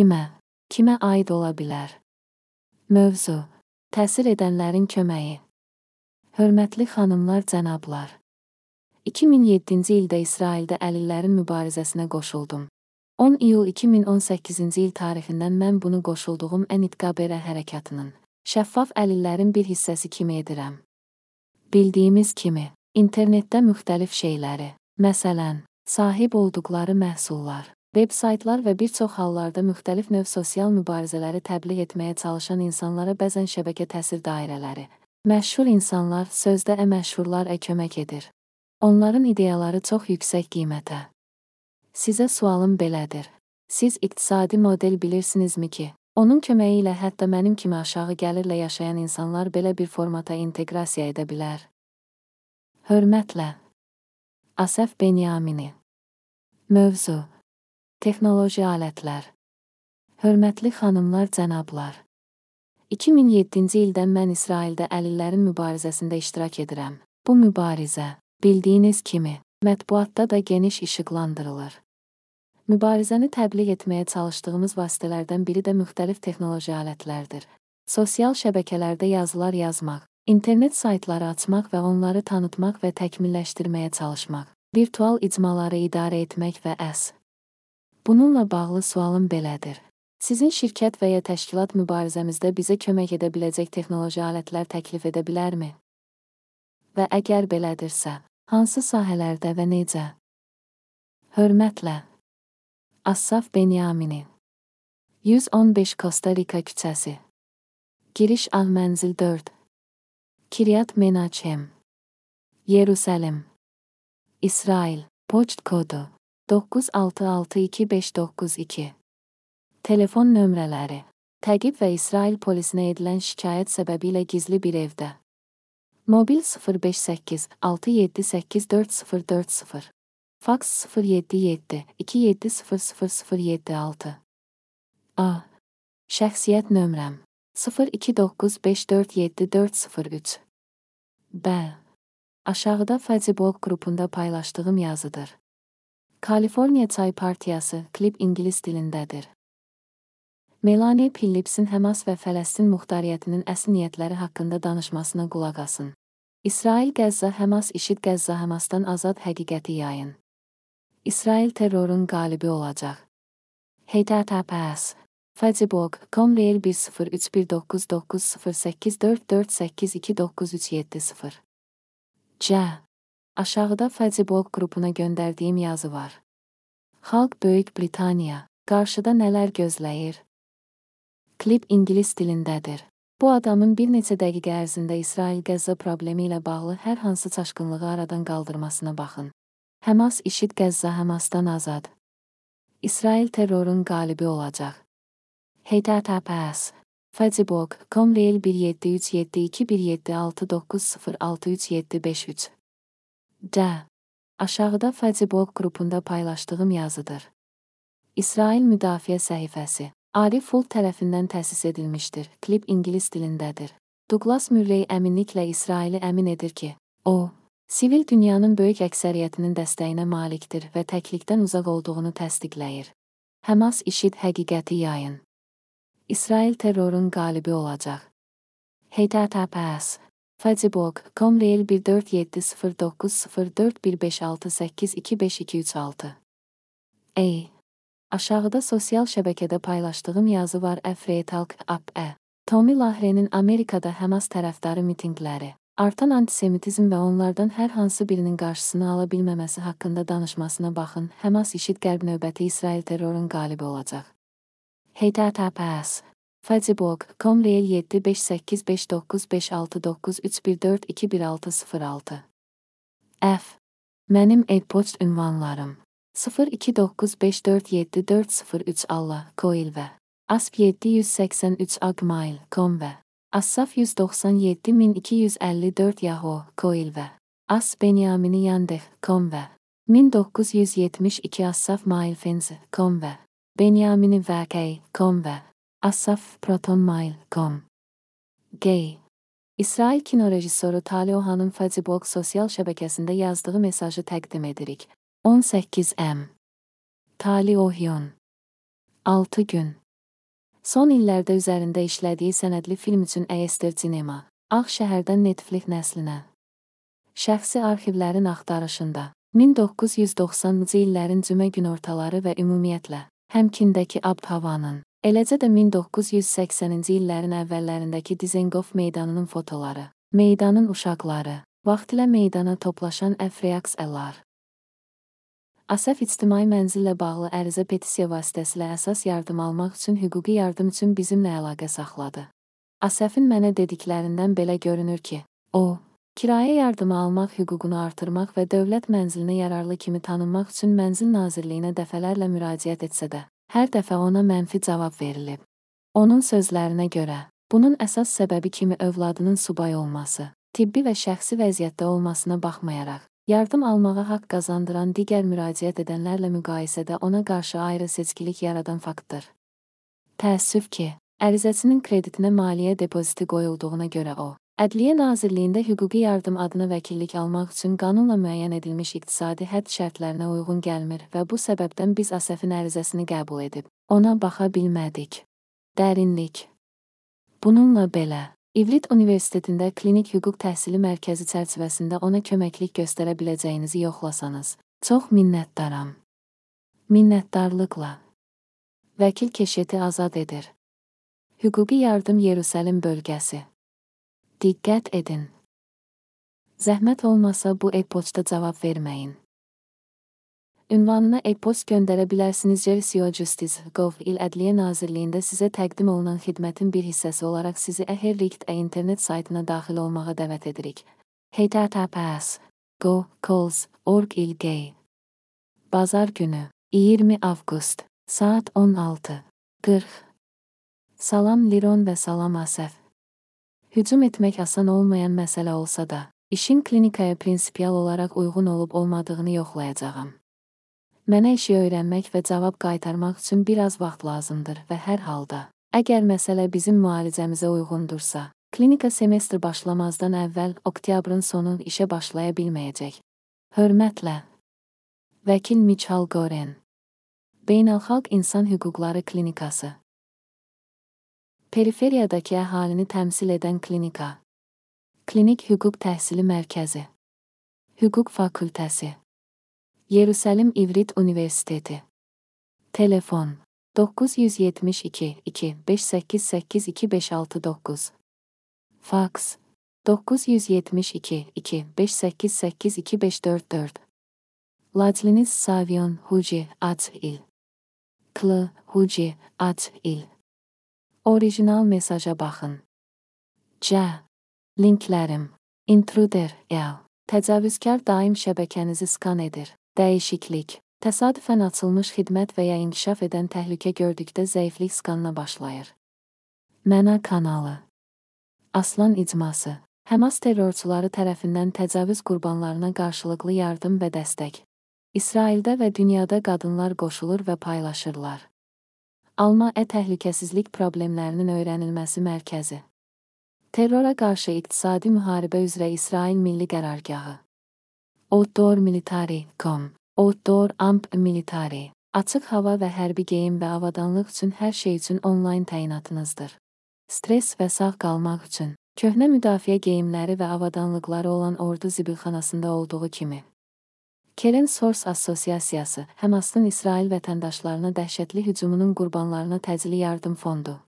Kimə? Kimə aid ola bilər? Mövzu: Təsir edənlərin köməyi. Hörmətli xanımlar, cənablar. 2007-ci ildə İsraildə əlillərin mübarizəsinə qoşuldum. 10 iyul 2018-ci il tarixindən mən bunu qoşulduğum Ənitqaberə hərəkatının şəffaf əlillərin bir hissəsi kimi edirəm. Bildiyimiz kimi, internetdə müxtəlif şeyləri, məsələn, sahib olduqları məhsullar, veb-saytlar və bir çox hallarda müxtəlif növ sosial mübarizələri təbliğ etməyə çalışan insanlara bəzən şəbəkə təsir dairələri, məşhur insanlar, sözdə əməşhurlar ə kömək edir. Onların ideyaları çox yüksək qiymətə. Sizə sualım belədir. Siz iqtisadi model bilirsinizmi ki, onun köməyi ilə hətta mənim kimi aşağı gəlirlə yaşayan insanlar belə bir formata inteqrasiya edə bilər? Hörmətlə. Asəf Benyamini. Mövzu: Texnoloji alətlər. Hörmətli xanımlar, cənablar. 2007-ci ildən mən İsraildə əlillərin mübarizəsində iştirak edirəm. Bu mübarizə, bildiyiniz kimi, mətbuatda da geniş işıqlandırılır. Mübarizəni təbliğ etməyə çalışdığımız vasitələrdən biri də müxtəlif texnoloji alətlərdir. Sosial şəbəkələrdə yazılar yazmaq, internet saytları açmaq və onları tanıtmaq və təkmilləşdirməyə çalışmaq, virtual icmaları idarə etmək və əs. Bununla bağlı sualım belədir. Sizin şirkət və ya təşkilat mübarizəmizdə bizə kömək edə biləcək texnoloji alətlər təklif edə bilərmi? Və əgər belədirsə, hansı sahələrdə və necə? Hörmətlə. Assaf Benyamini 115 Costa Rica küçəsi Giriş Ağ Mənzil 4 Kiryat Menachem Yerusəlim İsrail Poçt kodu 9662592 Telefon nömrələri Təqib və İsrail polisinə edilən şikayət səbəbilə gizli bir evdə. Mobil 058 6784040 Faks 077 2700076 A. Şəxsiyyət nömrəm. 0295474403 B. Aşağıda Facebook qrupunda paylaşdığım yazıdır. Kaliforniya Çay Partiyası klip ingilis dilindədir. Melanie Phillipsin Həmas və Fələstin muxtariyyətinin əsl niyyətləri haqqında danışmasına qulaq asın. İsrail Qəzza Həmas işid Qəzza Həmasdan azad həqiqəti yayın. İsrail terrorun qalibi olacaq. HTTPS Facebook.com Real 1031990844829370 C. Aşağıda Facebook qrupuna göndərdiyim yazı var. Xalq Böyük Britaniya, qarşıda nələr gözləyir? Klip ingilis dilindədir. Bu adamın bir neçə dəqiqə ərzində İsrail-Qəzza problemi ilə bağlı hər hansı çaşqınlığı aradan qaldırmasına baxın. Həmas işid Qəzza Həmasdan azad. İsrail terrorun qalibi olacaq. HTTPS Facebook.com Real 17372176906373 D. Aşağıda Facebook qrupunda paylaşdığım yazıdır. İsrail Müdafiə Səhifəsi Arif Fult tərəfindən təsis edilmişdir. Klip ingilis dilindədir. Douglas Murray əminliklə İsraili əmin edir ki, o, sivil dünyanın böyük əksəriyyətinin dəstəyinə malikdir və təklikdən uzaq olduğunu təsdiqləyir. Həmas işid həqiqəti yayın. İsrail terrorun qalibi olacaq. HTTPS Facebook.com Real 1470904156825236 Ey! Aşağıda sosial şəbəkədə paylaşdığım yazı var Əfreytalk app-ə. Tommy Lahrenin Amerikada Həmas tərəfdarı mitinqləri artan antisemitizm və onlardan hər hansı birinin qarşısını ala bilməməsi haqqında danışmasına baxın. Həmas işid qərb növbəti İsrail terrorun qalibi olacaq. HTTPS Facebook.com Real 75859569314216006 F. Mənim e-poçt ünvanlarım. 0295474403 Allah Koil və. ASP 783 Agmail.com və. Assaf 197254 Yahoo, Koil və. As Benyamini Yandex.com və. 1972 Assaf Mailfenzi.com və. Benyamini Vəkey.com və Assaf Protonmail.com Gay. İsrail kino rejissoru Tali Ohanın Facebook sosial şəbəkəsində yazdığı mesajı təqdim edirik. 18M Tali Ohyon. 6 gün. Son illərdə üzərində işlədiyi sənədli film üçün Ester Cinema, Ağ şəhərdən Netflix nəslinə. Şəxsi arxivlərin axtarışında. 1990-cı illərin cümə günortaları və ümumiyyətlə Həmkindəki Abd-havanın, eləcə də 1980-ci illərin əvvəllərindəki Dizengoff meydanının fotoları, meydanın uşaqları, vaxtilə meydana toplaşan əfriyaks əllar. ASEF ictimai mənzillə bağlı ərizə petisiya vasitəsilə əsas yardım almaq üçün hüquqi yardım üçün bizimlə əlaqə saxladı. ASEF-in mənə dediklərindən belə görünür ki, o, kirayə yardımı almaq hüququnu artırmaq və dövlət mənzilinə yararlı kimi tanınmaq üçün Mənzil Nazirliyinə dəfələrlə müraciət etsə də, hər dəfə ona mənfi cavab verilib. Onun sözlərinə görə, bunun əsas səbəbi kimi övladının subay olması, tibbi və şəxsi vəziyyətdə olmasına baxmayaraq, yardım almağa haqq qazandıran digər müraciət edənlərlə müqayisədə ona qarşı ayrı seçkilik yaradan faktdır. Təəssüf ki, ərizəsinin kreditinə maliyyə depoziti qoyulduğuna görə o, Ədliyyə Nazirliyində hüquqi yardım adına vəkillik almaq üçün qanunla müəyyən edilmiş iqtisadi hədd şərtlərinə uyğun gəlmir və bu səbəbdən biz ASEF-in ərizəsini qəbul edib ona baxa bilmədik. Dərinlik. Bununla belə, İvrit Universitetində klinik hüquq təhsili mərkəzi çərçivəsində ona köməklik göstərə biləcəyinizi yoxlasanız, çox minnətdaram. Minnətdarlıqla. Vəkil keşeti azad edir. Hüquqi yardım Yerusəlim bölgəsi. Diqqət edin. Zəhmət olmasa bu e-poçta cavab verməyin. Ünvanına e-post göndərə bilərsiniz Jersey.Justice.gov il Ədliyyə Nazirliyində sizə təqdim olunan xidmətin bir hissəsi olaraq sizi Əherlikt-ə internet saytına daxil olmağa dəvət edirik. https go calls org ilgey Bazar günü 20 avqust saat 16:40 Salam Liron və salam Asəf Hücum etmək asan olmayan məsələ olsa da, işin klinikaya prinsipial olaraq uyğun olub olmadığını yoxlayacağam. Mənə işi öyrənmək və cavab qaytarmaq üçün biraz vaxt lazımdır və hər halda, əgər məsələ bizim müalicəmizə uyğundursa, klinika semestr başlamazdan əvvəl oktyabrın sonu işə başlaya bilməyəcək. Hörmətlə. Vəkil Michal Goren. Beynəlxalq İnsan Hüquqları Klinikası Periferiyadakı əhalini təmsil edən klinika. Klinik hüquq təhsili mərkəzi. Hüquq fakültəsi. Yerusəlim İvrit Universiteti. Telefon 972 2 588 2569. Faks 972 2 588 2544. Lacliniz Savion Huci At il. Kl Huci At il. Orijinal mesaja baxın. C. Linklərim. Intruder L. Təcavüzkar daim şəbəkənizi skan edir. Dəyişiklik. Təsadüfən açılmış xidmət və ya inkişaf edən təhlükə gördükdə zəiflik skanına başlayır. Məna kanalı. Aslan icması. Həmas terrorçuları tərəfindən təcavüz qurbanlarına qarşılıqlı yardım və dəstək. İsraildə və dünyada qadınlar qoşulur və paylaşırlar. Alma-ə təhlükəsizlik problemlərinin öyrənilməsi mərkəzi. Terrora qarşı iqtisadi müharibə üzrə İsrail Milli Qərargahı. Outdoor Military.com Outdoor Amp Military Açıq hava və hərbi geyim və avadanlıq üçün hər şey üçün onlayn təyinatınızdır. Stress və sağ qalmaq üçün köhnə müdafiə geyimləri və avadanlıqları olan ordu zibilxanasında olduğu kimi Keren Source Assosiasiyası Həmasın İsrail vətəndaşlarına dəhşətli hücumunun qurbanlarına təcili yardım fondu